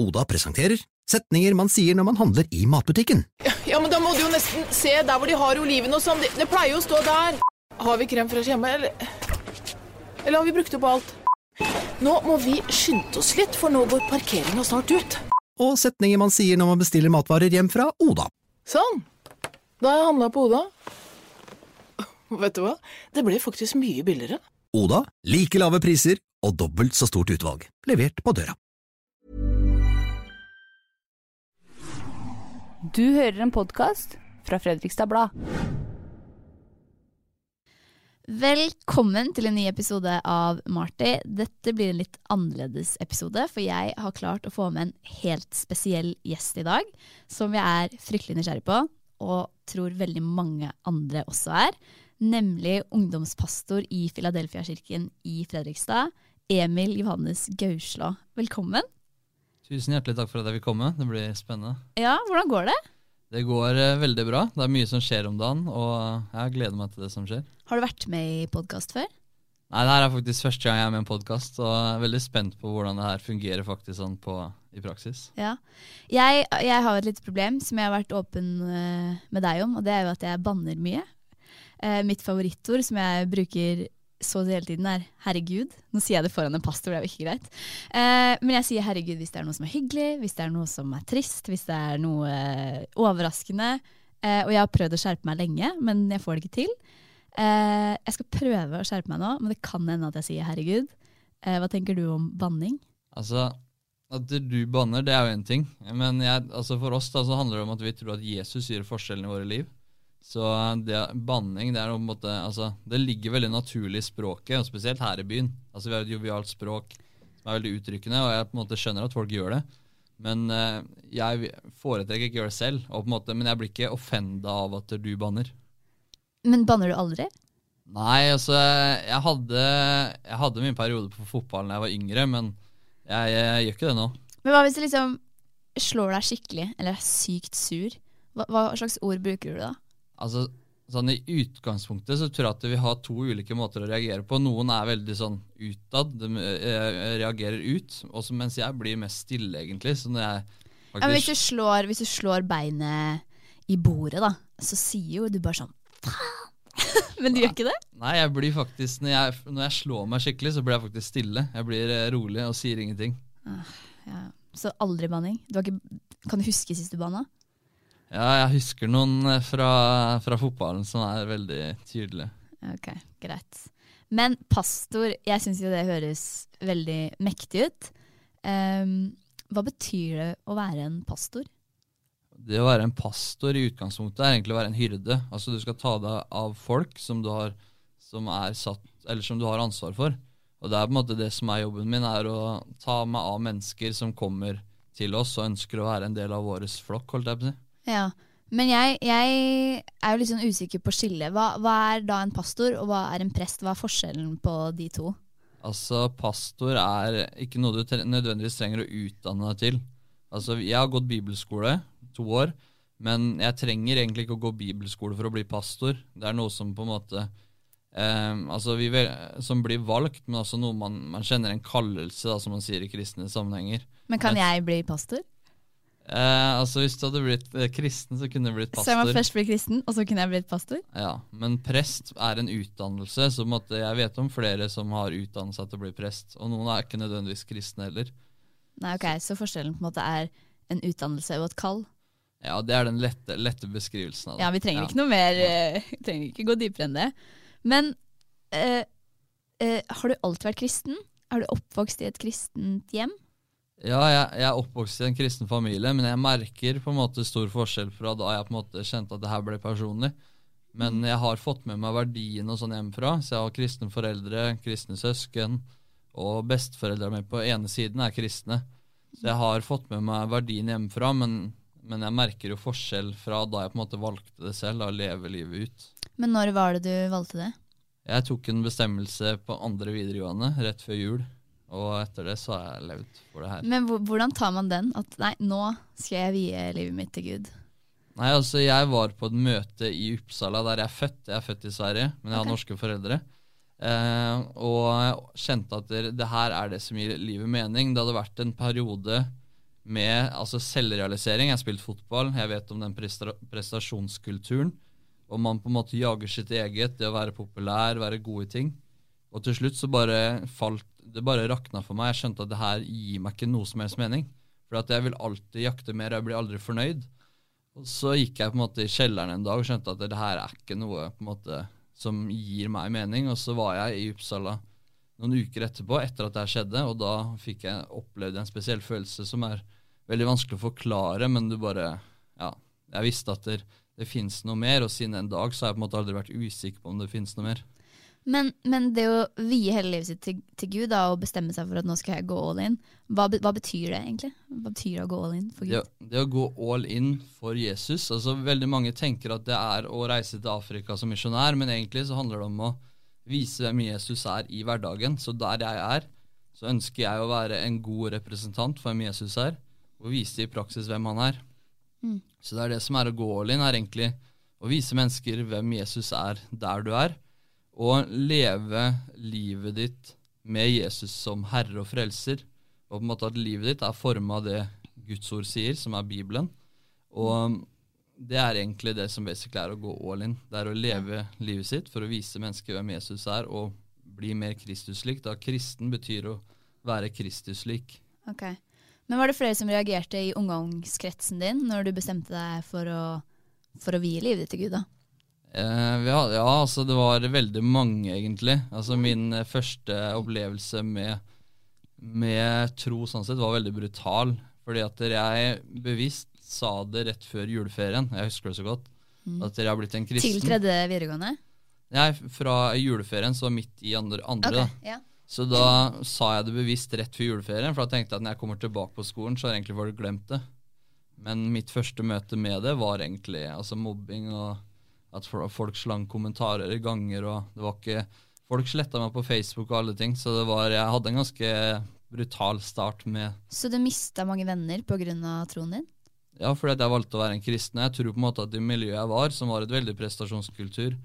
Oda presenterer setninger man sier når man handler i matbutikken. Ja, men da må du jo nesten se der hvor de har oliven og sånn. Det, det pleier jo å stå der. Har vi krem fresh hjemme, eller Eller har vi brukt opp alt? Nå må vi skynde oss litt, for nå går parkeringa snart ut. Og setninger man sier når man bestiller matvarer hjem fra Oda. Sånn. Da har jeg handla på Oda. Vet du hva? Det ble faktisk mye billigere. Oda like lave priser og dobbelt så stort utvalg. Levert på døra. Du hører en podkast fra Fredrikstad Blad. Velkommen til en ny episode av Marty. Dette blir en litt annerledes episode, for jeg har klart å få med en helt spesiell gjest i dag, som jeg er fryktelig nysgjerrig på, og tror veldig mange andre også er. Nemlig ungdomspastor i Filadelfia-kirken i Fredrikstad, Emil Johannes Gauslå. Velkommen. Tusen hjertelig takk for at jeg vil komme. Det blir spennende. Ja, hvordan går det? Det går eh, veldig bra. Det er mye som skjer om dagen, og jeg gleder meg til det som skjer. Har du vært med i podkast før? Nei, Det her er faktisk første gang jeg er med i en podkast, og jeg er veldig spent på hvordan det her fungerer faktisk sånn på, i praksis. Ja. Jeg, jeg har et lite problem som jeg har vært åpen eh, med deg om, og det er jo at jeg banner mye. Eh, mitt favorittord som jeg bruker så det hele tiden, er 'herregud'. Nå sier jeg det foran en pastor, det er jo ikke greit. Eh, men jeg sier 'herregud' hvis det er noe som er hyggelig, hvis det er noe som er trist, hvis det er noe eh, overraskende. Eh, og jeg har prøvd å skjerpe meg lenge, men jeg får det ikke til. Eh, jeg skal prøve å skjerpe meg nå, men det kan hende at jeg sier 'herregud'. Eh, hva tenker du om banning? Altså, at du banner, det er jo én ting, men jeg, altså for oss da, så handler det om at vi tror at Jesus gjør forskjellen i våre liv. Så det, banning det er på en måte, altså, det ligger veldig naturlig i språket, og spesielt her i byen. Altså Vi har et jovialt språk som er veldig uttrykkende, og jeg på en måte skjønner at folk gjør det. Men uh, jeg foretrekker ikke å gjøre det selv, og på en måte, men jeg blir ikke offenda av at du banner. Men banner du aldri? Nei, altså jeg hadde, jeg hadde min periode på fotballen da jeg var yngre, men jeg, jeg, gjør ikke det nå. Men hva hvis du liksom slår deg skikkelig, eller er sykt sur? Hva, hva slags ord bruker du da? Altså, sånn I utgangspunktet så tror jeg at vi har to ulike måter å reagere på. Noen er veldig sånn utad, de eh, reagerer ut, også mens jeg blir mest stille, egentlig. Så når jeg faktisk... ja, hvis, du slår, hvis du slår beinet i bordet, da, så sier jo du bare sånn faen. Men du gjør ikke det? Nei, jeg blir faktisk når jeg, når jeg, slår meg skikkelig, så blir jeg faktisk stille. Jeg blir eh, rolig og sier ingenting. Ah, ja. Så aldri banning? Du ikke, kan du huske sist du banna? Ja, jeg husker noen eh, fra, fra fotballen som er veldig tydelige. Ok, greit. Men pastor, jeg syns jo det høres veldig mektig ut. Um, hva betyr det å være en pastor? Det å være en pastor i utgangspunktet er egentlig å være en hyrde. Altså Du skal ta deg av folk som du har, som er satt, eller som du har ansvar for. Og det er på en måte det som er jobben min, er å ta meg av mennesker som kommer til oss og ønsker å være en del av vår flokk. holdt jeg på å si. Ja, Men jeg, jeg er jo litt sånn usikker på skillet. Hva, hva er da en pastor, og hva er en prest? Hva er forskjellen på de to? Altså, Pastor er ikke noe du nødvendigvis trenger å utdanne deg til. Altså, Jeg har gått bibelskole to år, men jeg trenger egentlig ikke å gå bibelskole for å bli pastor. Det er noe som på en måte eh, altså vi, som blir valgt, men også noe man, man kjenner en kallelse, da, som man sier i kristne sammenhenger. Men kan jeg bli pastor? Eh, altså Hvis du hadde blitt eh, kristen, så kunne du blitt pastor. Så jeg må først bli kristen, og så kunne jeg blitt pastor? Ja, Men prest er en utdannelse. Så måtte, jeg vet om flere som har utdannet seg til å bli prest. Og noen er ikke nødvendigvis kristne heller. Nei, ok, Så forskjellen på en måte er en utdannelse og et kall? Ja, det er den lette, lette beskrivelsen av det. Ja, Vi trenger ja. ikke noe mer, vi trenger ikke gå dypere enn det. Men uh, uh, har du alltid vært kristen? Er du oppvokst i et kristent hjem? Ja, jeg, jeg, er oppvokst i en kristen familie, men jeg merker på en måte stor forskjell fra da jeg på en måte kjente at det her ble personlig. Men mm. jeg har fått med meg verdiene og sånn hjemmefra, så jeg har kristne foreldre, kristne søsken, og besteforeldrene mine på ene siden er kristne. Så jeg har fått med meg verdien hjemmefra, men, men jeg merker jo forskjell fra da jeg på en måte valgte det selv, å leve livet ut. Men når var det du valgte det? Jeg tok en bestemmelse på andre videregående rett før jul, og etter det så har jeg levd for det her. Men hvordan tar man den? At nei, nå skal jeg vie livet mitt til Gud. Nei, altså Jeg var på et møte i Uppsala der jeg er født. Jeg er født i Sverige, men jeg har norske foreldre. Eh, og jeg kjente at det, det her er det som gir livet mening. Det hadde vært en periode med altså selvrealisering. Jeg har spilt fotball, jeg vet om den presta prestasjonskulturen. Og man på en måte jager sitt eget, det å være populær, være god i ting. Og til slutt så bare falt Det bare rakna for meg. Jeg skjønte at det her gir meg ikke noe som helst mening. For at jeg vil alltid jakte mer, jeg blir aldri fornøyd. Og så gikk jeg på en måte i kjelleren en dag og skjønte at det her er ikke noe på en måte som gir meg mening. Og så var jeg i Uppsala noen uker etterpå, etter at det her skjedde, og da fikk jeg opplevd en spesiell følelse som er veldig vanskelig å forklare, men du bare Ja, jeg visste at det, det fins noe mer, og siden en dag så har jeg på en måte aldri vært usikker på om det fins noe mer. Men, men det å vie hele livet sitt til, til Gud da, og bestemme seg for at nå skal jeg gå all in, hva, hva betyr det egentlig? Hva betyr det å gå all in for Gud? Ja, det å gå all in for Jesus altså Veldig mange tenker at det er å reise til Afrika som misjonær, men egentlig så handler det om å vise hvem Jesus er i hverdagen. Så der jeg er, så ønsker jeg å være en god representant for hvem Jesus er, og vise i praksis hvem han er. Mm. Så det er det som er å gå all in, er egentlig å vise mennesker hvem Jesus er der du er, og leve livet ditt med Jesus som herre og frelser. Og på en måte at livet ditt er forma av det Guds ord sier, som er Bibelen. Og det er egentlig det som basically er å gå all in. Det er å leve livet sitt for å vise mennesker hvem Jesus er, og bli mer Kristuslik. Da kristen betyr å være Kristuslik. Okay. Men var det flere som reagerte i omgangskretsen din når du bestemte deg for å, for å vie livet ditt til Gud? da? Eh, vi hadde- ja, altså det var veldig mange, egentlig. Altså Min eh, første opplevelse med, med tro sånn sett var veldig brutal. Fordi at jeg bevisst sa det rett før juleferien. Jeg husker det så godt. Mm. At jeg har blitt en kristen. Til tredje videregående? Nei, fra juleferien, så midt i andre, andre okay, ja. Så da sa jeg det bevisst rett før juleferien, for da tenkte jeg at når jeg kommer tilbake på skolen, så har egentlig folk glemt det. Men mitt første møte med det var egentlig altså mobbing og at folk slang kommentarer i ganger, og det var ikke Folk sletta meg på Facebook og alle ting, så det var, jeg hadde en ganske brutal start med Så du mista mange venner pga. troen din? Ja, fordi at jeg valgte å være en kristen. Jeg tror på en måte at det miljøet jeg var, som var et veldig prestasjonskultur,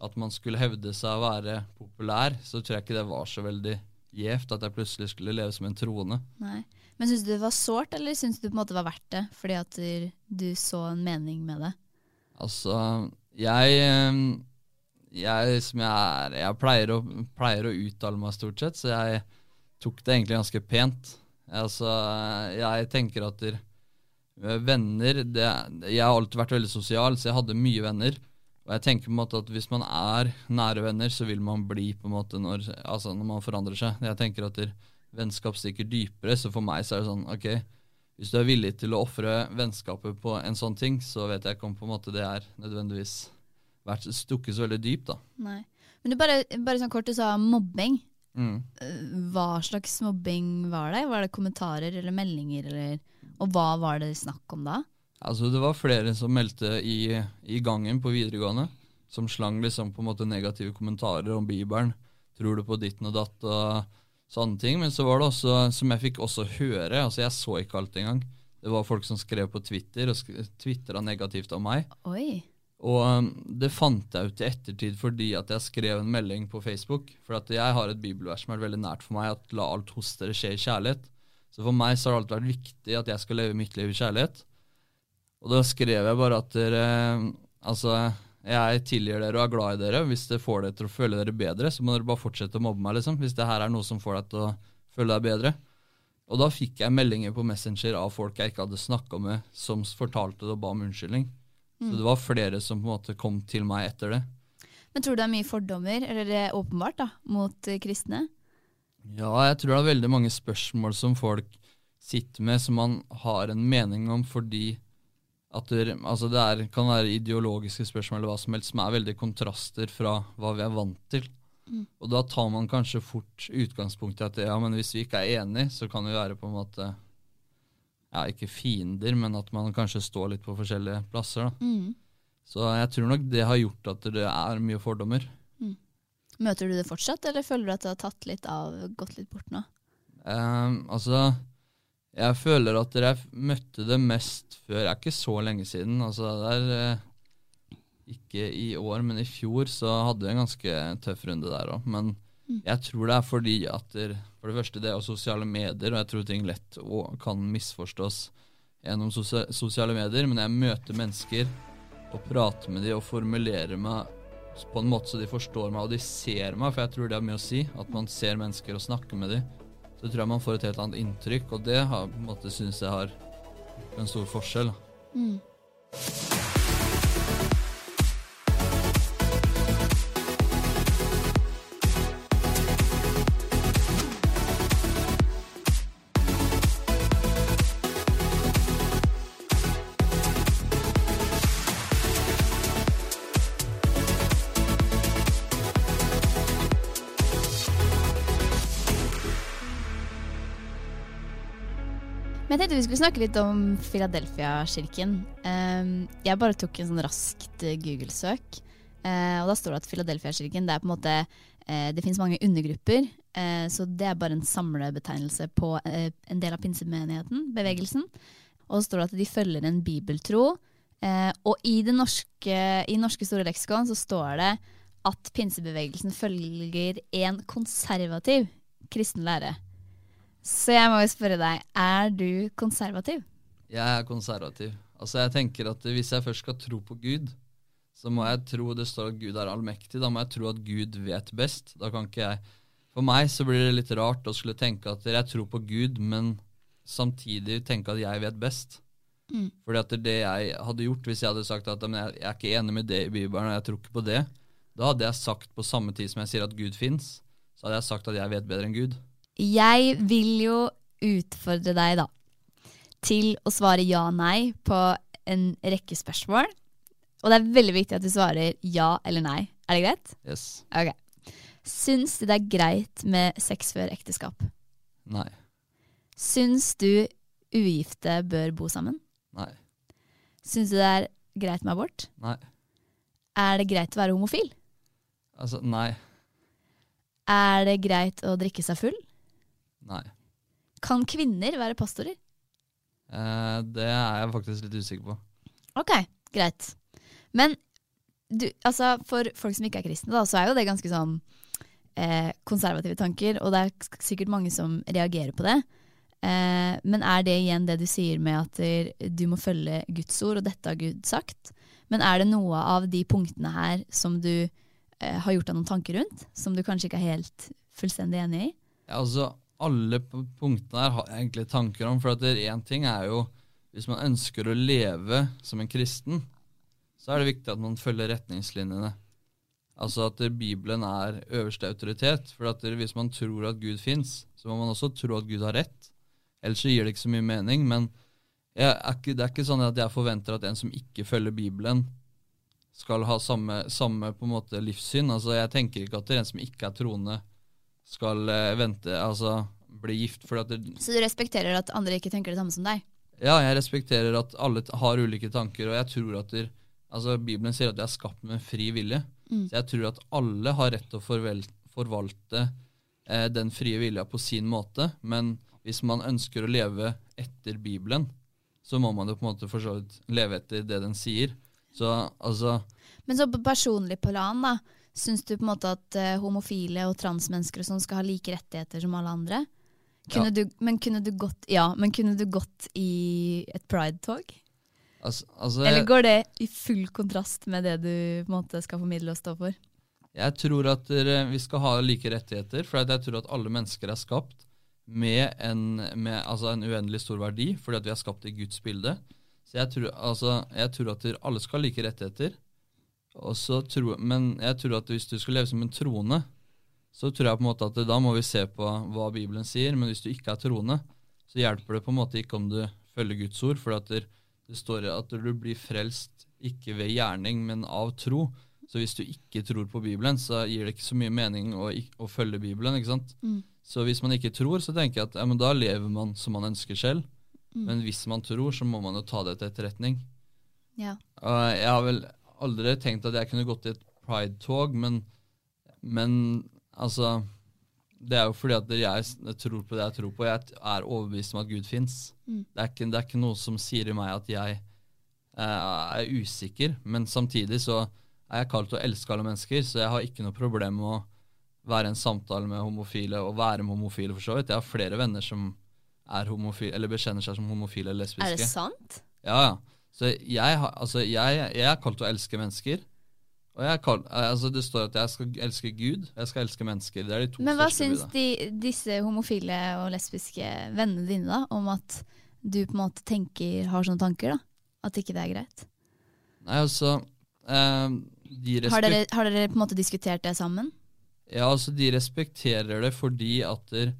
at man skulle hevde seg å være populær, så tror jeg ikke det var så veldig gjevt at jeg plutselig skulle leve som en troende. Nei. Men syns du det var sårt, eller syns du på en måte var verdt det fordi at du, du så en mening med det? Altså, jeg eh, Jeg jeg er Jeg pleier å, pleier å uttale meg stort sett, så jeg tok det egentlig ganske pent. Altså, jeg tenker at der, eh, venner det, Jeg har alltid vært veldig sosial, så jeg hadde mye venner. Og jeg tenker på en måte at hvis man er nære venner, så vil man bli på en måte når, altså når man forandrer seg. Jeg tenker at der, vennskap stikker dypere, så for meg så er det sånn ok, hvis du er villig til å ofre vennskapet på en sånn ting, så vet jeg ikke om på en måte det er nødvendigvis vært stukket så veldig dypt, da. Nei. Men du bare, bare sånn kort, du sa mobbing. Mm. Eh, Hva slags mobbing var det? Var det kommentarer eller meldinger? Eller, og hva var det snakk om da? Altså, det var flere som meldte i, i gangen på videregående, som slang liksom på en måte negative kommentarer om Bibelen. Tror du på ditten og datt og sånne ting. Men så var det også, som jeg fikk også høre, altså jeg så ikke alt engang. Det var folk som skrev på Twitter og tvitra negativt om meg. Oi. Og um, det fant jeg ut i ettertid fordi at jeg skrev en melding på Facebook. For at jeg har et bibelvers som er veldig nært for meg, at la alt hos dere skje i kjærlighet. Så for meg så har det alltid vært viktig at jeg skal leve mitt liv i kjærlighet. Og da skrev jeg bare at dere Altså, jeg tilgir dere og er glad i dere. Hvis det får dere til å føle dere bedre, så må dere bare fortsette å mobbe meg, liksom. Hvis det her er noe som får deg til å føle deg bedre. Og da fikk jeg meldinger på Messenger av folk jeg ikke hadde snakka med, som fortalte det og ba om unnskyldning. Så Mm. det var flere som på en måte kom til meg etter det. Men tror du det er mye fordommer, eller det er åpenbart, da, mot eh, kristne? Ja, jeg tror det er veldig mange spørsmål som folk sitter med som man har en mening om fordi at det, altså det er, kan være ideologiske spørsmål eller hva som helst som er veldig kontraster fra hva vi er vant til. Mm. Og da tar man kanskje fort utgangspunkt i at ja, men hvis vi ikke er enige, så kan vi være på en måte ja, ikke fiender, men at man kanskje står litt på forskjellige plasser. da. Mm. Så jeg tror nok det har gjort at det er mye fordommer. Møter du det fortsatt, eller føler du at det har tatt litt av, gått litt bort nå? Um, altså, jeg føler at jeg møtte det mest før. Det er ikke så lenge siden. Altså, det er eh, ikke i år, men i fjor så hadde vi en ganske tøff runde der òg. Men Mm. jeg tror det er fordi at der, for det første det er sosiale medier, og jeg tror ting lett kan misforstås gjennom sosiale medier. Men jeg møter mennesker og prater med dem og formulerer meg på en måte så de forstår meg og de ser meg, for jeg tror det har mye å si. At man ser mennesker og snakker med dem. Så tror jeg man får et helt annet inntrykk, og det har, på en måte syns jeg har en stor forskjell. Mm. Tenkte vi skulle snakke litt om Philadelphia-kirken. Um, jeg bare tok en sånn raskt eh, Google-søk, eh, og da står det at Philadelphia-kirken det er på en måte eh, Det finnes mange undergrupper, så det er bare en samlebetegnelse på en del av pinsemenigheten, bevegelsen. Og så står det at de følger en bibeltro. Og i det norske, i norske store leksikon så står det at pinsebevegelsen følger en konservativ kristen lære. Så jeg må jo spørre deg, er du konservativ? Jeg er konservativ. Altså jeg tenker at Hvis jeg først skal tro på Gud, så må jeg tro det står at Gud er allmektig. Da må jeg tro at Gud vet best. Da kan ikke jeg For meg så blir det litt rart å skulle tenke at jeg tror på Gud, men samtidig tenke at jeg vet best. Mm. Fordi at det jeg hadde gjort hvis jeg hadde sagt at jeg er ikke enig med det i Bibelen, og jeg tror ikke på det, da hadde jeg sagt på samme tid som jeg sier at Gud fins, så hadde jeg sagt at jeg vet bedre enn Gud. Jeg vil jo utfordre deg, da, til å svare ja-nei på en rekke spørsmål. Og det er veldig viktig at du svarer ja eller nei. Er det greit? Yes. Ok. Syns du det er greit med sex før ekteskap? Nei. Syns du ugifte bør bo sammen? Nei. Syns du det er greit med abort? Nei. Er det greit å være homofil? Altså, nei. Er det greit å drikke seg full? Nei. Kan kvinner være pastorer? Eh, det er jeg faktisk litt usikker på. Ok, greit. Men du, altså, for folk som ikke er kristne, da, så er jo det ganske sånn eh, konservative tanker, og det er sikkert mange som reagerer på det. Eh, men er det igjen det du sier med at du må følge Guds ord, og dette har Gud sagt? Men er det noe av de punktene her som du eh, har gjort deg noen tanker rundt, som du kanskje ikke er helt fullstendig enig i? Ja, altså, alle punktene her har jeg egentlig tanker om. For at én ting er jo Hvis man ønsker å leve som en kristen, så er det viktig at man følger retningslinjene. Altså at Bibelen er øverste autoritet. For at hvis man tror at Gud fins, så må man også tro at Gud har rett. Ellers så gir det ikke så mye mening. Men jeg er det er ikke sånn at jeg forventer at en som ikke følger Bibelen, skal ha samme, samme på en måte livssyn. Altså Jeg tenker ikke at en som ikke er troende, skal eh, vente, altså bli gift. Det, Så du respekterer at andre ikke tenker det samme som deg? ja, jeg respekterer at alle har ulike tanker, og jeg tror at der, altså Bibelen sier at vi er skapt med en fri vilje. Mm. Så jeg tror at alle har rett til å forvalte eh, den frie vilja på sin måte. Men hvis man ønsker å leve etter Bibelen, så må man jo på en måte for så vidt leve etter det den sier. Så altså Men så på personlig plan, da. Syns du på en måte at uh, homofile og transmennesker og sånn skal ha like rettigheter som alle andre? Kunne Ja. du, men, kunne du gått, ja, men kunne du gått i et pride-tog? altså, altså Eller går det i full kontrast med det du på en måte skal formidle og stå for? jeg tror at vi skal ha like rettigheter, for jeg tror at alle mennesker er skapt med en, med, altså en uendelig stor verdi, fordi at vi er skapt i Guds bilde. Så jeg tror, altså, jeg tror at alle skal ha like rettigheter. Og så tror, men jeg tror at hvis du skal leve som en troende, så tror jeg på en måte at da må vi se på hva Bibelen sier. Men hvis du ikke er troende, så hjelper det på en måte ikke om du følger Guds ord. For at det, det står at du blir frelst ikke ved gjerning, men av tro. Så hvis du ikke tror på Bibelen, så gir det ikke så mye mening å, å følge Bibelen. ikke sant? Mm. Så hvis man ikke tror, så tenker jeg at ja, men da lever man som man ønsker selv. Mm. Men hvis man tror, så må man jo ta det til etterretning. Ja. Og jeg har vel aldri tenkt at jeg kunne gått i et pride-tog, men, men altså Det er jo fordi at jeg tror på det jeg tror på. Jeg er overbevist om at Gud fins. Mm. Det, det er ikke noe som sier i meg at jeg eh, er usikker, men samtidig så er jeg kalt til å elske alle mennesker, så jeg har ikke noe problem med å være i en samtale med homofile og være med homofile, for så vidt. Jeg har flere venner som er homofile, eller bekjenner seg som homofile eller lesbiske. Er det sant? Ja, ja. Så jeg, har- altså, jeg, jeg er kalt til å elske mennesker. Og jeg kalt, altså, det står at jeg skal elske Gud, og jeg skal elske mennesker. Det er de to Men hva syns de, disse homofile og lesbiske vennene dine da, om at du på en måte tenker, har sånne tanker? da? At ikke det er greit? Nei, altså eh, de Har dere, har dere på en måte diskutert det sammen? Ja, altså de respekterer det fordi at, der,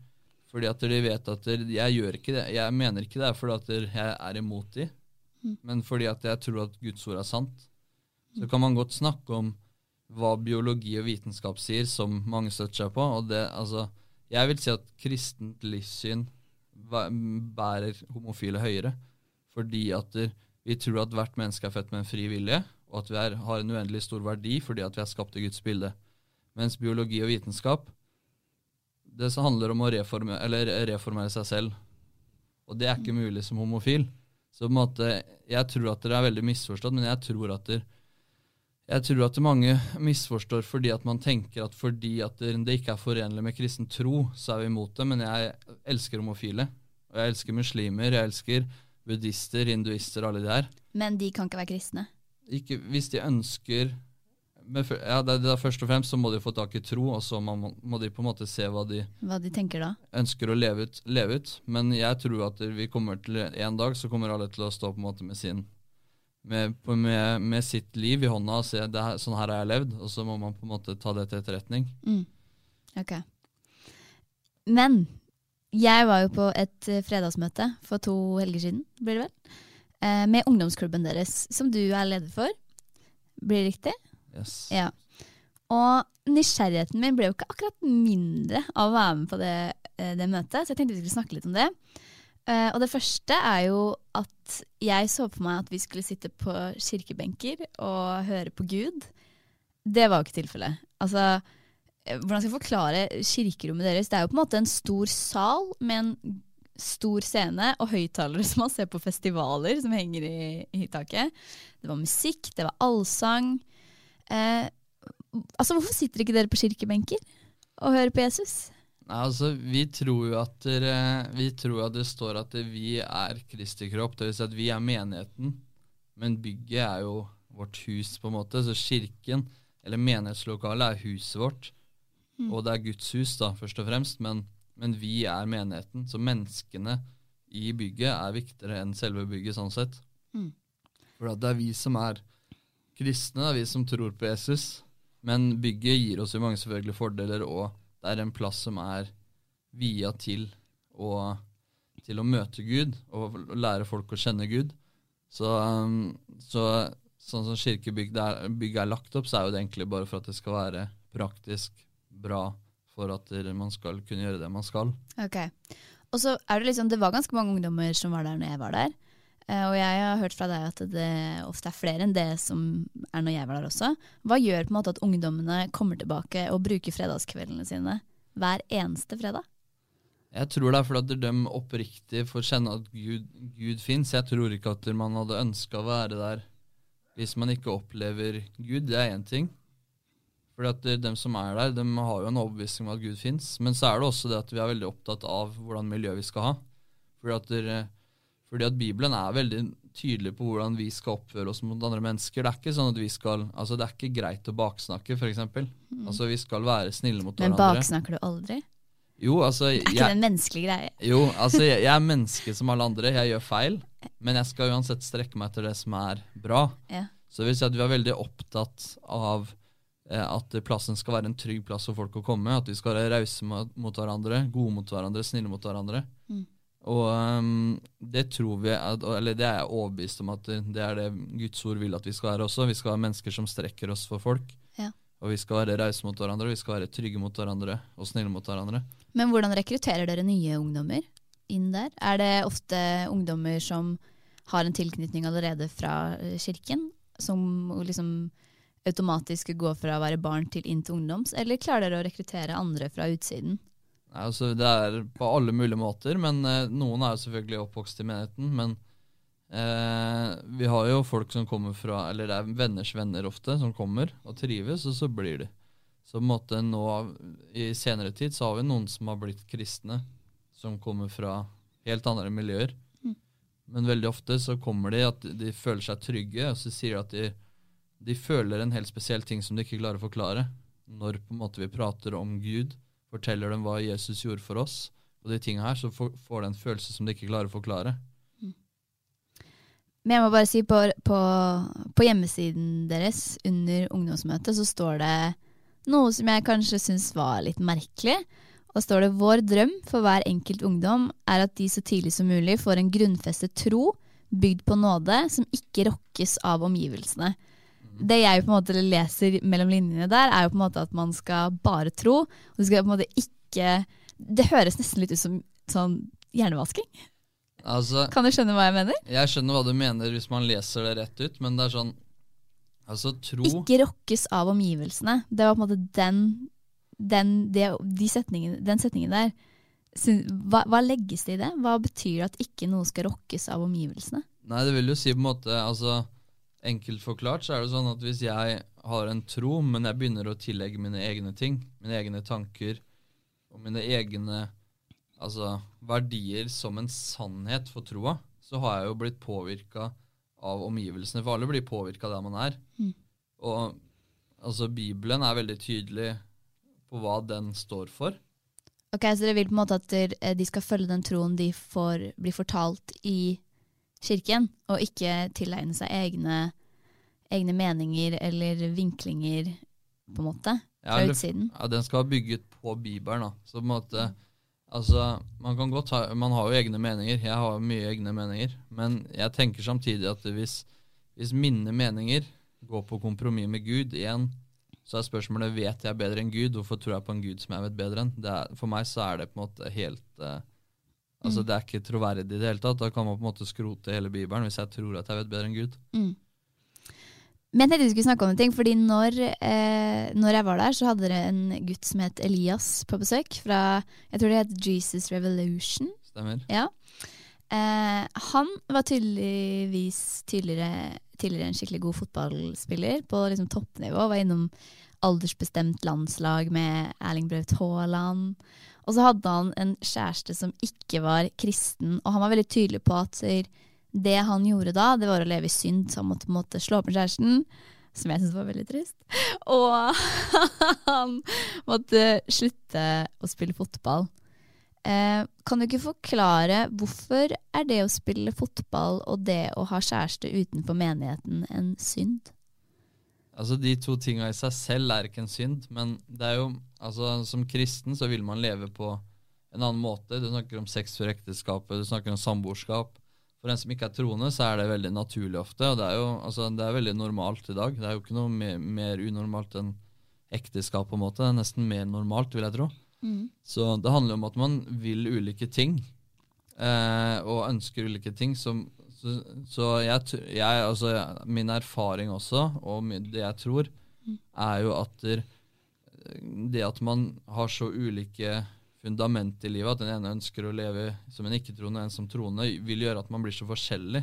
fordi at de vet at der, jeg gjør ikke det. Jeg mener ikke det er fordi at jeg er imot de, Mm. men fordi at jeg tror at Guds ord er sant. Så kan man godt snakke om hva biologi og vitenskap sier, som mange støtter seg på. Og det, altså, jeg vil si at kristent livssyn bærer homofile høyere. Fordi at vi tror at hvert menneske er født med en fri vilje, og at vi er, har en uendelig stor verdi fordi at vi er skapt i Guds bilde. Mens biologi og vitenskap det handler om å reformere, reformere seg selv. Og det er ikke mulig som homofil. Så på en måte, jeg tror at dere er veldig misforstått, men jeg tror at dere jeg tror at mange misforstår fordi at man tenker at fordi at det ikke er forenlig med kristen tro, så er vi imot det. Men jeg elsker homofile. Og jeg elsker muslimer, jeg elsker buddhister, hinduister, alle de her. Men de kan ikke være kristne. Ikke, hvis de ønsker men, for, ja, det, det er Først og fremst så må de få tak i tro, og så må, må de på en måte se hva de Hva de ønsker å leve ut. Leve ut. Men jeg tror at vi kommer til en dag så kommer alle til å stå på en måte med sin med, med, med sitt liv i hånda og se det her, sånn her har jeg levd, og så må man på en måte ta det til etterretning. Mm. Ok. Men jeg var jo på et eh, fredagsmøte for to helger siden, blir det vel? Eh, med ungdomsklubben deres, som du er leder for. Blir det riktig? Yes. Ja. Og nysgjerrigheten min ble jo ikke akkurat mindre av å være med på det, eh, det møtet, så jeg tenkte vi skulle snakke litt om det. Eh, og det første er jo at jeg så for meg at vi skulle sitte på kirkebenker og høre på Gud. Det var jo ikke tilfellet. Altså, eh, hvordan skal jeg forklare kirkerommet deres? Det er jo på en måte en stor sal med en stor scene og høyttalere som man ser på festivaler som henger i, i taket. Det var musikk, det var allsang. Eh, altså, hvorfor sitter ikke dere på kirkebenker og hører på Jesus? Nei, altså, vi tror jo at, vi tror at det står at vi er Kristi kropp, dvs. Si at vi er menigheten. Men bygget er jo vårt hus, på en måte. Så kirken, eller menighetslokalet, er huset vårt. Mm. Og det er Guds hus, da, først og fremst. Men, men vi er menigheten. Så menneskene i bygget er viktigere enn selve bygget, sånn sett. Mm. For at det er vi som er kristne, vi som tror på Jesus. Men bygget gir oss jo mange selvfølgelig fordeler, og det er en plass som er via til å, til å møte Gud og lære folk å kjenne Gud. Så, um, så sånn som kirkebygget er, er lagt opp, så er jo det egentlig bare for at det skal være praktisk bra for at man skal kunne gjøre det man skal. Ok. Og så er det liksom, det var ganske mange ungdommer som var der når jeg var der. Eh, og jeg har hørt fra deg at det ofte er flere enn det som er når jeg var der også. Hva gjør på en måte at ungdommene kommer tilbake og bruker fredagskveldene sine hver eneste fredag? Jeg tror det er fordi de oppriktig får kjenne at Gud, Gud fins. Jeg tror ikke at man hadde ønska å være der hvis man ikke opplever Gud. Det er én ting. Fordi at de som er der, de har jo en overbevisning om at Gud fins. Men så er det også det at vi er veldig opptatt av hvordan miljø vi skal ha. Fordi at, fordi at Bibelen er veldig tydelig på hvordan vi skal oppføre oss mot andre mennesker. Det er ikke sånn at vi skal, altså det er ikke greit å baksnakke, f.eks. Mm. Altså, vi skal være snille mot Men hverandre. baksnakker du aldri? Jo, altså, Er ikke jeg- det en menneskelig greie? jo, altså jeg, jeg er menneske som alle andre. Jeg gjør feil. Men jeg skal uansett strekke meg etter det som er bra. Ja. Så det vil si at vi er veldig opptatt av eh, at plassen skal være en trygg plass for folk å komme. At vi skal være rause mot, mot hverandre, gode mot hverandre, snille mot hverandre. Mm. Og um, det tror vi, at, eller det er jeg overbevist om at det, det er det Guds ord vil at vi skal være også. Vi skal være mennesker som strekker oss for folk. Ja. Og vi skal være rause mot hverandre, vi skal være trygge mot hverandre og snille mot hverandre. Men hvordan rekrutterer dere nye ungdommer? inn der? Er det ofte ungdommer som har en tilknytning allerede fra eh, kirken, som liksom automatisk går fra å være barn til inn til ungdoms, eller klarer dere å rekruttere andre fra utsiden? Altså, det er på alle mulige måter, men eh, noen er jo selvfølgelig oppvokst i menigheten. Men eh, vi har jo folk som kommer fra Eller det er venners venner ofte som kommer og trives, og så blir de. Så på en måte nå i senere tid så har vi noen som har blitt kristne, som kommer fra helt andre miljøer. Mm. Men veldig ofte så kommer de at de føler seg trygge, og så sier de at de, de føler en helt spesiell ting som de ikke klarer å forklare. Når på en måte vi prater om Gud, forteller dem hva Jesus gjorde for oss, og de tingene her, så får, de en følelse som de ikke klarer å forklare. Men jeg må bare si, på, på, på hjemmesiden deres under ungdomsmøtet så står det noe som jeg kanskje syns var litt merkelig. Og står det vår drøm for hver enkelt ungdom er at de så tidlig som mulig får en grunnfestet tro bygd på nåde som ikke rokkes av omgivelsene. Det jeg på en måte leser mellom linjene der, er jo på en måte at man skal bare tro. Og det skal på en måte ikke Det høres nesten litt ut som sånn hjernevasking. Altså, Kan du skjønne hva jeg mener? jeg skjønner hva du mener hvis man leser det rett ut, men det er sånn Altså, tro Ikke rokkes av omgivelsene. Det var på en måte den, den, de, de setningen, den setningen der. Hva, hva legges det i det? Hva betyr det at ikke noe skal rokkes av omgivelsene? Nei, det vil jo si på en måte altså, Enkelt forklart så er det sånn at hvis jeg har en tro, men jeg begynner å tillegge mine egne ting, mine egne tanker og mine egne altså, verdier som en sannhet for troa, så har jeg jo blitt påvirka av omgivelsene. For alle blir påvirka der man er. Mm. Og altså, Bibelen er veldig tydelig på hva den står for. Ok, Så dere vil på en måte at eh, de skal følge den troen de får blir fortalt i kirken, og ikke tilegne seg egne, egne meninger eller vinklinger, på en måte, fra ja, utsiden? Ja, den skal være bygget på Bibelen. da. Så på en måte, altså, man kan godt ha, man har jo egne meninger. Jeg har mye egne meninger. Men jeg tenker samtidig at hvis, hvis mine meninger går på kompromiss med Gud igjen, så er spørsmålet vet jeg bedre enn Gud. Hvorfor tror jeg på en Gud som jeg vet bedre enn? Det er, for meg så er det på en måte helt eh, Altså Mm. Det er ikke troverdig i det hele tatt. Da kan man på en måte skrote hele Bibelen hvis jeg tror at jeg vet bedre enn Gud. Mm. Men jeg tenkte vi skulle snakke om en ting, fordi når, eh, når jeg var der, så hadde dere en gutt som het Elias på besøk, fra jeg tror det het Jesus Revolution. Stemmer. Ja. Eh, han var tydeligvis tidligere, tidligere en skikkelig god fotballspiller på liksom toppnivå. Var innom aldersbestemt landslag med Erling Braut Haaland. Og så hadde han en kjæreste som ikke var kristen, og han var veldig tydelig på at det han gjorde da, det var å leve i synd, så han måtte måtte slå opp med kjæresten. Som jeg syntes var veldig trist. Og han måtte slutte å spille fotball. Eh, kan du ikke forklare hvorfor er det å spille fotball og det å ha kjæreste utenfor menigheten en synd? Altså De to tinga i seg selv er ikke en synd, men det er jo altså som kristen så vil man leve på en annen måte. Du snakker om sex før ekteskapet, du snakker om samboerskap. For en som ikke er troende, så er det veldig naturlig ofte. Og det er jo altså, det er veldig normalt i dag. Det er jo ikke noe mer, mer unormalt enn ekteskap, på en måte. Det er nesten mer normalt, vil jeg tro. Mm. Så det handler om at man vil ulike ting, eh, og ønsker ulike ting. Som, så så jeg, jeg, altså, min erfaring også, og det jeg tror, Mm. er jo at det at man har så ulike fundament i livet, at den ene ønsker å leve som en ikke-troende og en som troende, vil gjøre at man blir så forskjellig.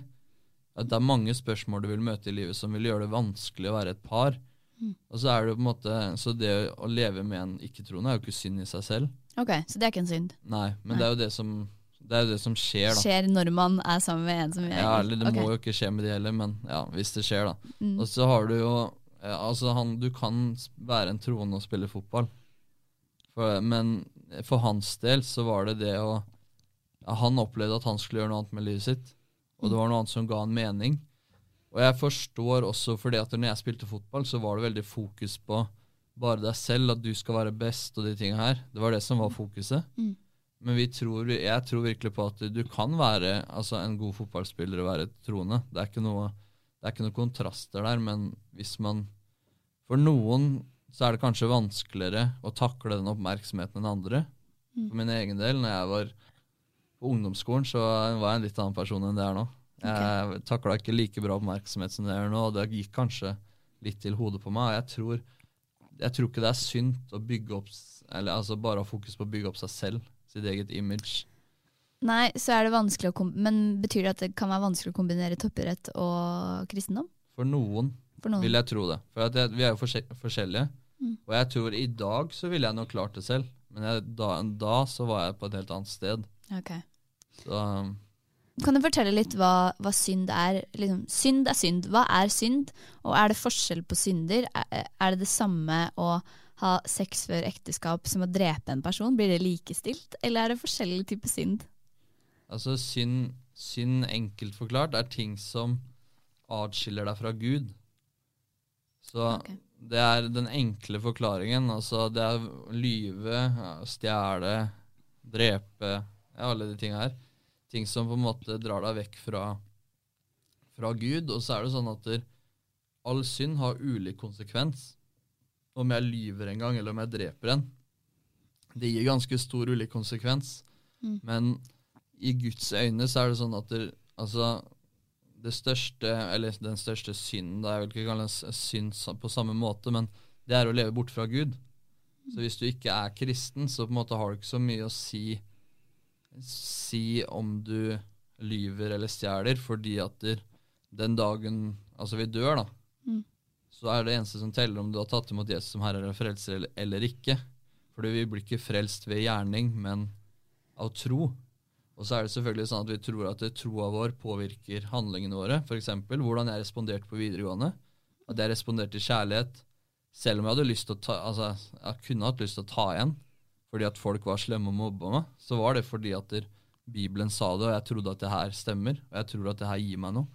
At det er mange spørsmål du vil møte i livet som vil gjøre det vanskelig å være et par. Mm. Og så er det på en måte Så det å leve med en ikke-troende er jo ikke synd i seg selv. Ok, så det er ikke en synd. Nei, men Nei. det er jo det som Det er jo det som skjer, da. Skjer når man er sammen med en som er Ja, eller det okay. må jo ikke skje med de heller, men ja, hvis det skjer, da. Mm. Og så har du jo ja, Altså, han Du kan være en troende og spille fotball, for, men for hans del så var det det å ja, Han opplevde at han skulle gjøre noe annet med livet sitt, og det var noe annet som ga han mening. Og jeg forstår også fordi at når jeg spilte fotball, så var det veldig fokus på bare deg selv, at du skal være best og de tingene her. Det var det som var fokuset. Mm. Men vi tror, jeg tror virkelig på at du kan være altså, en god fotballspiller og være troende. Det er ikke noe, det er ikke noe kontraster der, men hvis man For noen så er det kanskje vanskeligere å takle den oppmerksomheten enn andre. Mm. For min egen del, når jeg var på ungdomsskolen så var jeg en litt annen person enn det er nå. Jeg okay. takla ikke like bra oppmerksomhet som det gjør nå, og det gikk kanskje litt til hodet på meg. jeg tror, jeg tror ikke det er synd å bygge opp Eller altså bare ha fokus på å bygge opp seg selv, sitt eget image. Nei, så er det vanskelig å Men betyr det at det kan være vanskelig å kombinere toppidrett og kristendom? For noen, For noen. vil jeg tro det. For jeg, vi er jo forskjellige. Mm. Og jeg tror i dag så ville jeg nok klart det selv, men jeg, da, da, så var jeg på et helt annet sted. Okay. Så um, kan du fortelle litt hva, hva synd er? Liksom, synd er synd. Hva er synd? Og er det forskjell på synder? Er, er det det samme å ha sex før ekteskap som å drepe en person? Blir det likestilt, eller er det forskjellige typer synd? Altså synd, synd, enkelt forklart, er ting som atskiller deg fra Gud. Så okay. det er den enkle forklaringen. Altså det er lyve, stjele, drepe, ja, alle de tinga her ting som på en måte drar deg vekk fra, fra Gud. Og så er det sånn at all synd har ulik konsekvens. Om jeg lyver en gang, eller om jeg dreper en. Det gir ganske stor ulik konsekvens. Mm. Men i Guds øyne så er det sånn at det, altså, det største, eller den største synden, da jeg vil ikke kalle det synd på samme måte, men det er å leve bort fra Gud. Så hvis du ikke er kristen, så på en måte har du ikke så mye å si si om du lyver eller stjeler, fordi at den dagen altså vi dør, da. Så er det eneste som teller om du har tatt imot Jesus som herre eller frelser eller, eller ikke. Fordi vi blir ikke frelst ved gjerning, men av tro. Og så er det selvfølgelig sånn at vi tror at troa vår påvirker handlingene våre. F.eks. hvordan jeg responderte på videregående. At jeg responderte i kjærlighet. Selv om jeg hadde lyst til å ta, altså, jeg kunne hatt lyst til å ta igjen fordi at folk var slemme og mobba meg, så var det fordi at der, Bibelen sa det, og jeg trodde at det her stemmer, og jeg tror at det her gir meg noe.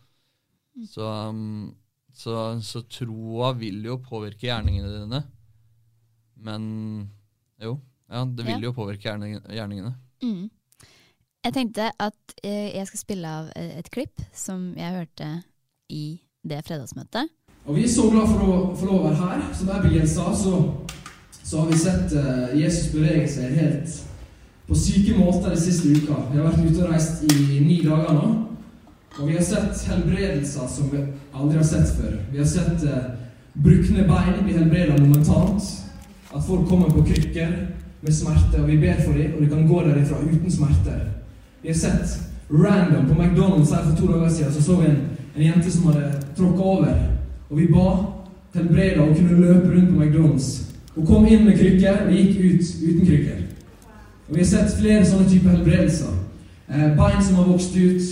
Så, um, så, så, troa vil jo påvirke gjerningene dine. Men jo, ja, det vil ja. jo påvirke gjerningene. Mm. Jeg tenkte at eh, jeg skal spille av et klipp som jeg hørte i det fredagsmøtet. Og Vi er så glad for å få lov å være her. Som Abigail sa, så så har vi sett uh, Jesus bevege seg helt på syke måter de siste uka. Vi har vært ute og reist i ni dager nå. Og vi har sett helbredelser som aldri har sett før. Vi har sett eh, brukne bein bli helbreda momentant. At folk kommer på krykker med smerte, og vi ber for dem, og de kan gå derifra uten smerter. Vi har sett random på McDonald's her for to dager siden, så så vi en, en jente som hadde tråkka over. Og vi ba helbreda og kunne løpe rundt på McDonald's hun kom inn med krykker og gikk ut uten krykker. Og Vi har sett flere sånne typer helbredelser. Eh, bein som har vokst ut,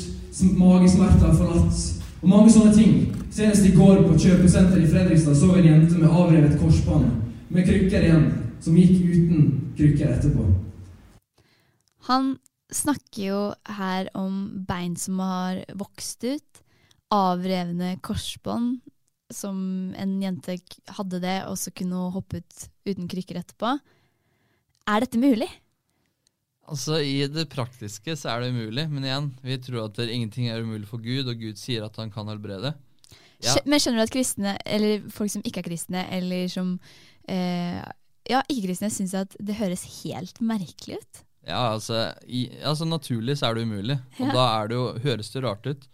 magesmerter forlatt, og mange sånne ting. Senest i går på kjøpesenteret i Fredrikstad så vi en jente med avrevet korsbånd, med krykker igjen, som gikk uten krykker etterpå. Han snakker jo her om bein som har vokst ut, avrevne korsbånd, som en jente hadde det, og så kunne hun hoppe ut uten krykker etterpå. Er dette mulig? Altså, I det praktiske så er det umulig, men igjen, vi tror at ingenting er umulig for Gud, og Gud sier at han kan helbrede. Ja. Men skjønner du at kristne, eller folk som ikke er kristne, eller som eh, ja, ikke-kristne, syns at det høres helt merkelig ut? Ja, altså, i, altså naturlig så er det umulig, og ja. da det jo, høres det rart ut.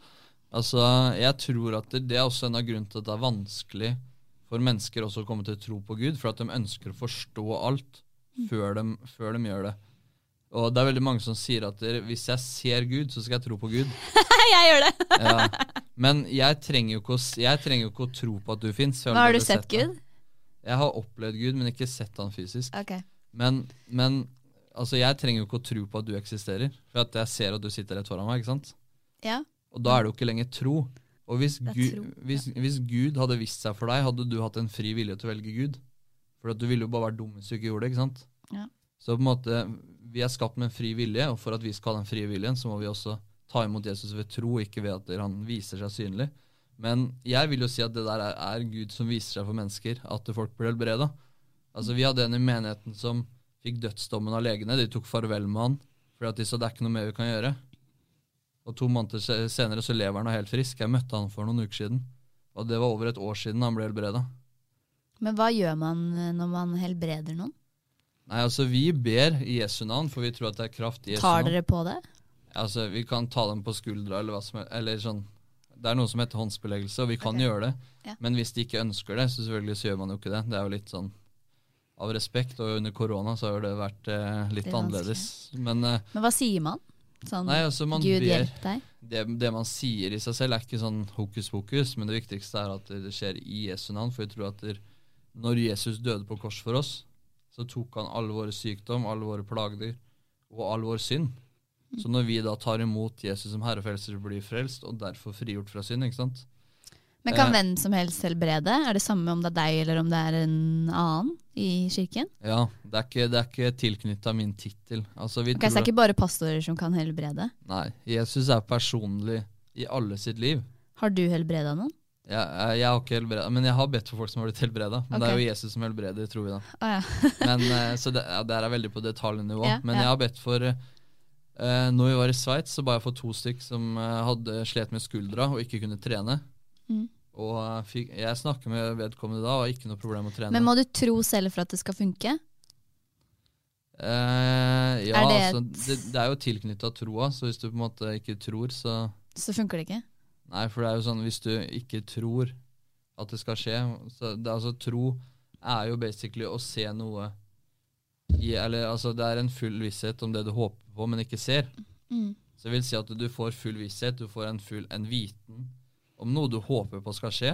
Altså, Jeg tror at det, det er også en av grunnene til at det er vanskelig for mennesker også å komme til å tro på Gud, for at de ønsker å forstå alt mm. før de, før de gjør det. Og det er veldig mange som sier at hvis jeg ser Gud, så skal jeg tro på Gud. jeg gjør det! ja. Men jeg trenger, jo ikke å, jeg trenger jo ikke å tro på at du fins. Har du sett, sett Gud? Jeg har opplevd Gud, men ikke sett han fysisk. Okay. Men, men altså, jeg trenger jo ikke å tro på at du eksisterer, for at jeg ser at du sitter rett foran meg. ikke sant? Ja. Og da er det jo ikke lenger tro. Og hvis Gud, hvis, hvis Gud, hadde vist seg for deg, hadde du hatt en fri vilje til å velge Gud. For du ville jo bare vært dum hvis du ikke gjorde det. ikke sant? Ja. Så på en måte, vi er skapt med en fri vilje, og for at vi skal ha den frie viljen, så må vi også ta imot Jesus ved tro, ikke ved at han viser seg synlig. Men jeg vil jo si at det der er, er Gud som viser seg for mennesker, at folk blir helbreda. Altså, vi hadde en i menigheten som fikk dødsdommen av legene. De tok farvel med han fordi at de sa det er ikke noe mer vi kan gjøre. Og to måneder senere så lever han og er helt frisk. Jeg møtte han for noen uker siden. Og det var over et år siden han ble helbreda. Men hva gjør man eh, når man helbreder noen? Nei, altså Vi ber i Jesu navn, for vi tror at det er kraft i Jesu navn. Tar dere på det? Altså, vi kan ta dem på skuldra eller hva som helst. Eller sånn. Det er noe som heter håndsbeleggelse, og vi kan okay. gjøre det. Ja. Men hvis de ikke ønsker det, så selvfølgelig så gjør man jo ikke det. Det er jo litt sånn av respekt, og under korona så har det vært eh, litt Det er annerledes. Men eh, Men hva sier man? Sånn, Nei, altså man Gud ber hjelp deg. det, det man sier i seg selv, er ikke sånn hokus pokus, men det viktigste er at det skjer i Jesu navn. For vi tror at når Jesus døde på kors for oss, så tok han alle våre sykdom, alle våre plager og all vår synd. Så når vi da tar imot Jesus som herrefrelser, blir frelst, og derfor frigjort fra synd. ikke sant? Men kan Eh, hvem som helst helbrede? Er det samme om det er deg eller om det er en annen i kirken? Ja, det er ikke, det er ikke tilknytta min tittel. Altså, okay, Så det er ikke bare pastorer som kan helbrede? Nei, Jesus er personlig i alle sitt liv. Har du helbreda noen? Jeg, jeg, jeg har ikke helbreda, men jeg har bedt for folk som har blitt helbreda. Men det er jo Jesus som helbreder, tror vi da. Å ja. Men, eh, så det, ja, det er veldig på detaljnivå. Ja, men ja. jeg har bedt for uh, Når vi var i Sveits, så ba jeg for to stykk som uh, hadde slet med skuldra og ikke kunne trene. Mm. Og uh, fikk, jeg snakker med vedkommende da, og har ikke noe problem med å trene. Men må du tro selv for at det skal funke? eh, ja, Er det altså, det, det er jo tilknytta troa, så hvis du på en måte ikke tror, så Så funker det ikke? Nei, for det er jo sånn hvis du ikke tror at det skal skje så det, altså Tro er jo basically å se noe i, Eller altså det er en full visshet om det du håper på, men ikke ser. Mm. Så det vil si at du får full visshet, du får en full en viten om noe du håper på skal skje,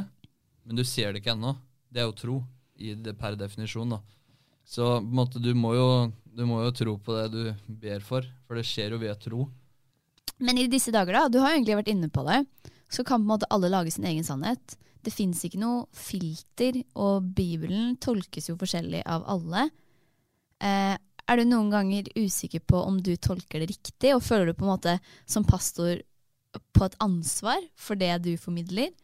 men du ser det ikke ennå. Det er jo tro, i det per definisjon. da. Så på en måte, du må, jo, du må jo tro på det du ber for, for det skjer jo ved tro. Men i disse dager, da, du har egentlig vært inne på det, så kan på en måte alle lage sin egen sannhet. Det fins ikke noe filter, og Bibelen tolkes jo forskjellig av alle. Eh, er du noen ganger usikker på om du tolker det riktig, og føler du på en måte som pastor på et ansvar for det du formidler?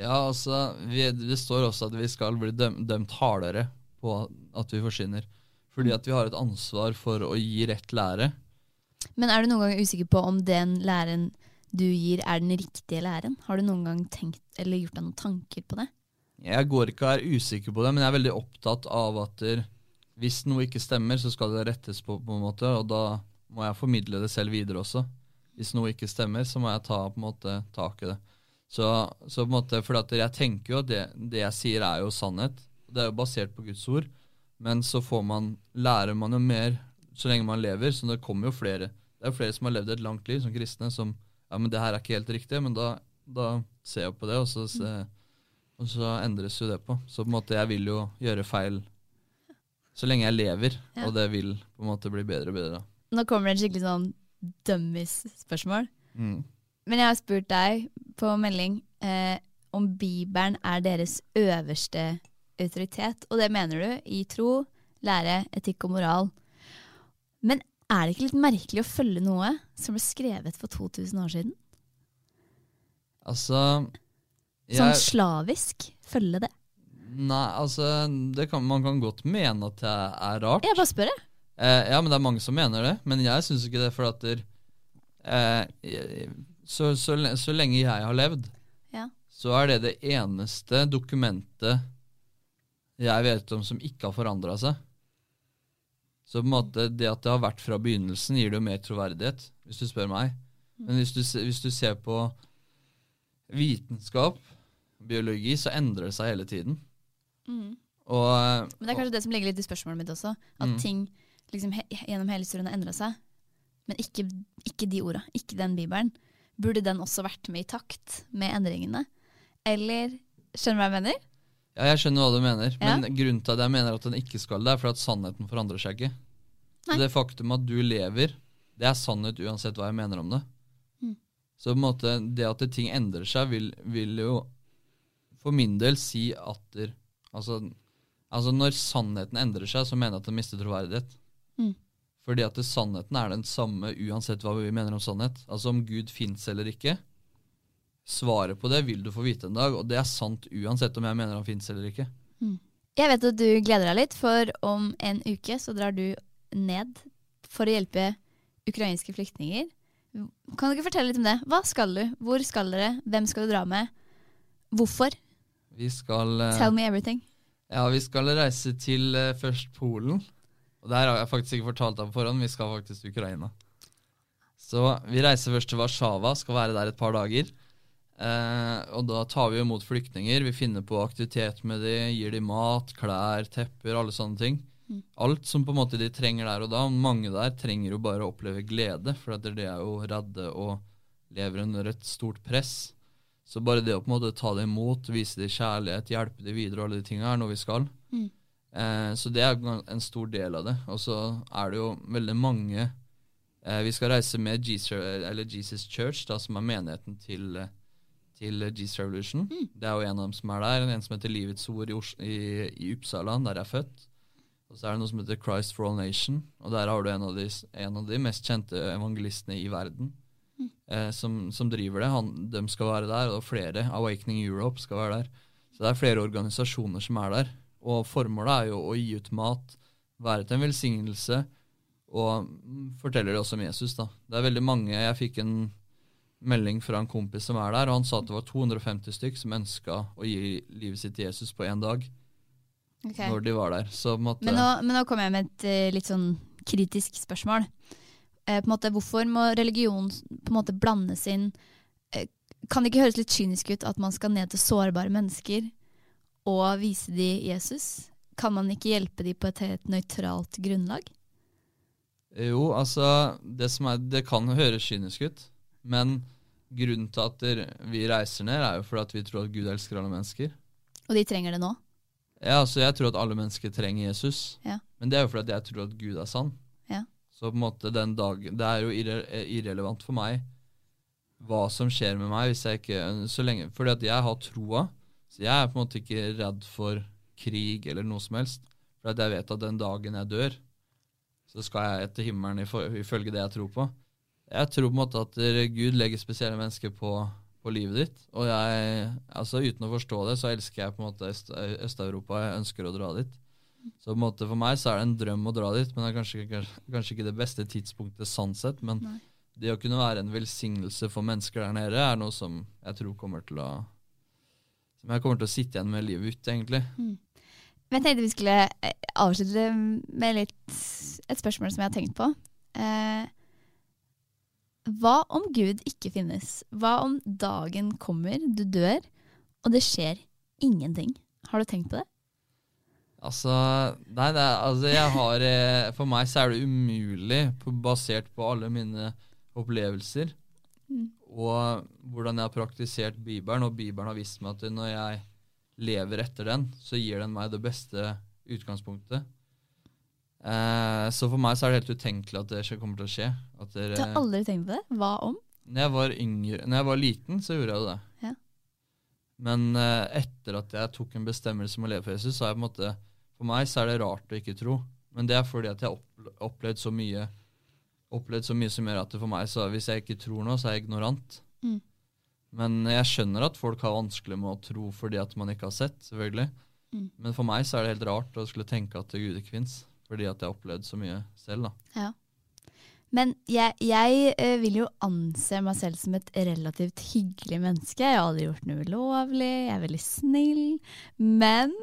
Ja, altså, vi, det står også at vi skal bli døm, dømt hardere på at vi forsvinner. Fordi at vi har et ansvar for å gi rett lære. Men er du noen ganger usikker på om den læren du gir, er den riktige læren? Har du noen gang tenkt eller gjort deg noen tanker på det? Jeg går ikke og er usikker på det, men jeg er veldig opptatt av at hvis noe ikke stemmer, så skal det rettes på, på en måte, og da må jeg formidle det selv videre også. Hvis noe ikke stemmer, så må jeg ta på en måte tak i det. Så, så på en måte, for at jeg tenker jo at det, det jeg sier er jo sannhet. Det er jo basert på Guds ord. Men så får man, lærer man jo mer så lenge man lever, så det kommer jo flere. Det er jo flere som har levd et langt liv som kristne, som ja, men det her er ikke helt riktig, men da, da ser jeg på det, og så, se, og så endres jo det på. Så på en måte jeg vil jo gjøre feil så lenge jeg lever, Ja. og det vil på en måte bli bedre og bedre. Nå kommer det en skikkelig sånn dummies-spørsmål. Mm. Men jeg har spurt deg på melding eh, om Bibelen er deres øverste autoritet. Og det mener du i tro, lære, etikk og moral. Men er det ikke litt merkelig å følge noe som ble skrevet for 2000 år siden? Altså Sånn slavisk? Følge det? Nei, altså det kan, Man kan godt mene at det er rart. Jeg bare spør, jeg. Eh, ja, men det er mange som mener det. Men jeg syns ikke det, for at der, eh, jeg- så, så, så lenge jeg har levd, Ja. så er det det eneste dokumentet jeg vet om som ikke har forandra seg. Så på en måte det at det har vært fra begynnelsen, gir det jo mer troverdighet, hvis du spør meg. Men hvis du, hvis du ser på vitenskap, biologi, så endrer det seg hele tiden. Mm. Og, Men det er kanskje det som ligger litt i spørsmålet mitt også. At Mm. ting liksom he gjennom hele historien har endra seg. Men ikke, ikke de orda. Ikke den bibelen. Burde den også vært med i takt med endringene? Eller Skjønner du hva jeg mener? Ja, jeg skjønner hva du mener, Ja. men grunnen til at jeg mener at den ikke skal det, er fordi at sannheten forandrer seg ikke. Nei. Det faktum at du lever, det er sannhet uansett hva jeg mener om det. Mm. Så på en måte, det at ting endrer seg, vil, vil jo for min del si at der, altså, altså når sannheten endrer seg, så mener jeg at den mister troverdighet. Mm. Fordi at det, sannheten er den samme uansett hva vi mener om sannhet. Altså om Gud fins eller ikke. Svaret på det vil du få vite en dag, og det er sant uansett om jeg mener han fins eller ikke. Jeg vet at du gleder deg litt, for om en uke så drar du ned for å hjelpe ukrainske flyktninger. Kan du ikke fortelle litt om det? Hva skal du? Hvor skal dere? Hvem skal du dra med? Hvorfor? Vi skal eh, Tell me everything. Ja, vi skal reise til eh, først Polen. Og der har jeg faktisk ikke fortalt deg på forhånd, vi skal faktisk til Ukraina. Så vi reiser først til Warszawa, skal være der et par dager. Eh, og da tar vi imot flyktninger. Vi finner på aktivitet med dem, gir dem mat, klær, tepper, alle sånne ting. Mm. Alt som på en måte de trenger der og da. Mange der trenger jo bare å oppleve glede, for at de er jo redde og lever under et stort press. Så bare det å på en måte ta det imot, vise dem kjærlighet, hjelpe dem videre, og alle de tingene er noe vi skal. Mm. Eh, så det er en stor del av det. Og så er det jo veldig mange eh, Vi skal reise med Jesus, Church, da, som er menigheten til, til Jesus Revolution. Mm. Det er jo en av dem som er der. En som heter Livets Ord i, i, i Uppsala, der jeg er født. Og så er det noe som heter Christ for all nation, og der har du en av de, en av de mest kjente evangelistene i verden. Eh, som, som, driver det. Han, de skal være der, og flere. Awakening Europe skal være der. Så det er flere organisasjoner som er der. Og formålet er jo å gi ut mat, være til en velsignelse, og forteller det også om Jesus. da. Det er veldig mange Jeg fikk en melding fra en kompis som er der, og han sa at det var 250 stykk som ønska å gi livet sitt til Jesus på én dag. Okay. Når de var der. Så, måte, men, nå, men nå kommer jeg med et uh, litt sånn kritisk spørsmål. Eh, på en måte, hvorfor må religion på en måte blandes inn eh, Kan det ikke høres litt kynisk ut at man skal ned til sårbare mennesker og vise de Jesus? Kan man ikke hjelpe de på et helt nøytralt grunnlag? Jo, altså det, er, det, kan høres kynisk ut, men grunnen til at vi reiser ned, er jo fordi at vi tror at Gud elsker alle mennesker. Og de trenger det nå? Ja, så jeg tror at alle mennesker trenger Jesus. Ja. Men det er jo fordi jeg tror at Gud er sann. Ja. Så på en måte den dagen Det er jo irre, irrelevant for meg hva som skjer med meg hvis jeg ikke så lenge, Fordi at jeg har troa, så jeg er på en måte ikke redd for krig eller noe som helst. For jeg vet at den dagen jeg dør, så skal jeg etter himmelen ifølge det jeg tror på. Jeg tror på en måte at Gud legger spesielle mennesker på, på livet ditt. Og jeg, altså uten å forstå det, så elsker jeg på en måte Øst-Europa. Jeg ønsker å dra dit. Så på en måte for meg så er det en drøm å dra dit, men det er kanskje, kanskje, kanskje ikke det beste tidspunktet sånn sett. Men Nei. det å kunne være en velsignelse for mennesker der nede er noe som jeg tror kommer til å Som jeg kommer til å sitte igjen med livet ut, egentlig. Mm. Jeg tenkte vi skulle eh, avslutte med litt, et spørsmål som jeg har tenkt på. Eh, hva om Gud ikke finnes? Hva om dagen kommer, du dør, og det skjer ingenting? Har du tenkt på det? Altså, nei, det altså jeg har eh, For meg så er det umulig, på, basert på alle mine opplevelser mm. og hvordan jeg har praktisert Bibelen, og Bibelen har vist meg at når jeg lever etter den, så gir den meg det beste utgangspunktet. Eh, så for meg så er det helt utenkelig at det kommer til å skje. Det, du har aldri tenkt på det? Hva om? Når jeg var yngre, når jeg var liten, så gjorde jeg det. Ja. Men uh, etter at jeg tok en bestemmelse om å leve for Jesus, så er jeg på en måte For meg så er det rart å ikke tro. Men det er fordi at jeg har opplevd så mye opplevd så mye som gjør at det for meg så hvis jeg ikke tror noe, så er jeg ignorant. Mm. Men jeg skjønner at folk har vanskelig med å tro fordi at man ikke har sett. selvfølgelig. Mm. Men for meg så er det helt rart å skulle tenke at Gud ikke fins, fordi at jeg har opplevd så mye selv. da. Ja. Men jeg, jeg uh, vil jo anse meg selv som et relativt hyggelig menneske. Jeg har aldri gjort noe ulovlig, jeg er veldig snill. Men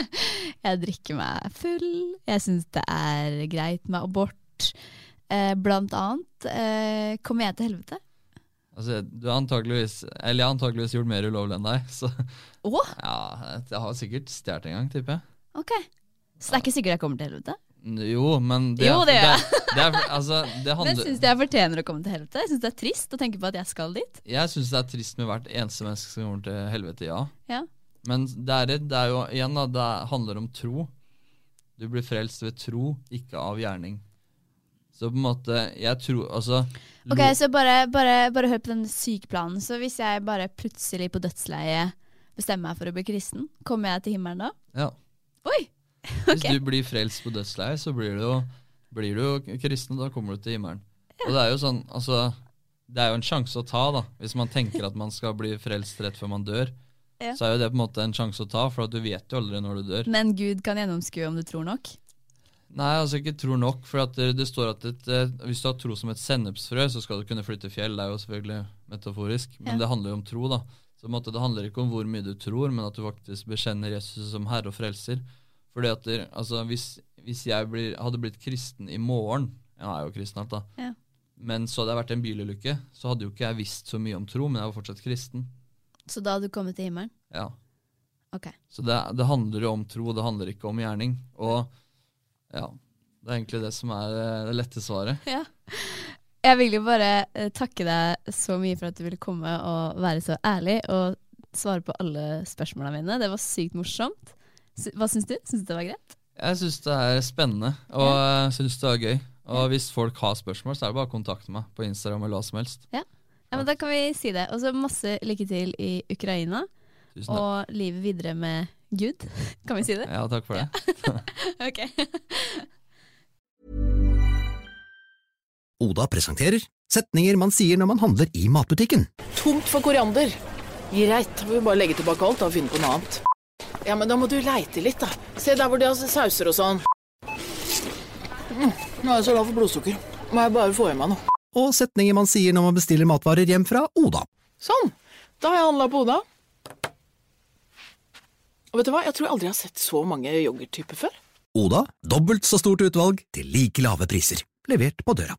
jeg drikker meg full. Jeg syns det er greit med abort. Uh, blant annet uh, kommer jeg til helvete. Altså, du har antakeligvis, eller jeg har antakeligvis gjort mer ulovlig enn deg. Så Åh? ja, jeg har sikkert stjålet en gang, tipper jeg. Ok, Så det er ikke sikkert jeg kommer til helvete? Jo, men det, jo, det gjør jeg. Det, det, er, altså, det handler, syns jeg fortjener å komme til helvete? Jeg syns det er trist å tenke på at jeg skal dit. Jeg syns det er trist med hvert eneste menneske som kommer til helvete, ja. ja. Men det er, det er jo igjen da, det handler om tro. Du blir frelst ved tro, ikke av gjerning. Så på en måte, jeg tror Altså Ok, Så bare, bare, bare hør på den sykeplanen. Så hvis jeg bare plutselig på dødsleiet bestemmer meg for å bli kristen, kommer jeg til himmelen da? Ja. Oi! Hvis du blir frelst på dødsleiet, så blir du jo blir du jo kristen, og da kommer du til himmelen. Ja. Og det er jo sånn, altså Det er jo en sjanse å ta, da. Hvis man tenker at man skal bli frelst rett før man dør, ja. så er jo det på en måte en sjanse å ta, for du vet jo aldri når du dør. Men Gud kan gjennomskue om du tror nok? Nei, altså ikke tror nok. For det, det, står at et, eh, hvis du har tro som et sennepsfrø, så skal du kunne flytte fjell. Det er jo selvfølgelig metaforisk, men ja. det handler jo om tro, da. Så måte, Det handler ikke om hvor mye du tror, men at du faktisk bekjenner Jesus som herre og frelser. Fordi at altså, hvis, hvis jeg blir, hadde blitt kristen i morgen Jeg er jo kristen alt, da. Ja. Men så hadde jeg vært i en bilulykke, så hadde jo ikke jeg visst så mye om tro, men jeg var fortsatt kristen. Så da hadde du kommet til himmelen? Ja. Ok. Så det, det handler jo om tro, det handler ikke om gjerning. Og ja, det er egentlig det som er eh, det lette svaret. Ja. Jeg vil jo bare eh, takke deg så mye for at du ville komme og være så ærlig og svare på alle spørsmåla mine. Det var sykt morsomt. Hva syns du? Syns du det var greit? Jeg syns det er spennende, og jeg syns det er gøy. Og hvis folk har spørsmål, så er det bare å kontakte meg på Instagram eller hva som helst. Ja. ja, men Da kan vi si det. Og så masse lykke til i Ukraina. Tusen takk. Og livet videre med Gud. Kan vi si det? Ja, takk for det. ok. Oda presenterer setninger man sier når man handler i matbutikken. Tomt for koriander. Greit, får vi bare legge tilbake alt og finne på noe annet. Ja, men da må du leite litt, da. Se der hvor de har sauser og sånn. Mm, nå er jeg så lav for blodsukker. Må jeg bare få i meg noe. Og setninger man sier når man bestiller matvarer hjem fra Oda. Sånn. Da har jeg handla på Oda. Og vet du hva, jeg tror aldri jeg har sett så mange yoghurttyper før. Oda, dobbelt så stort utvalg til like lave priser. Levert på døra.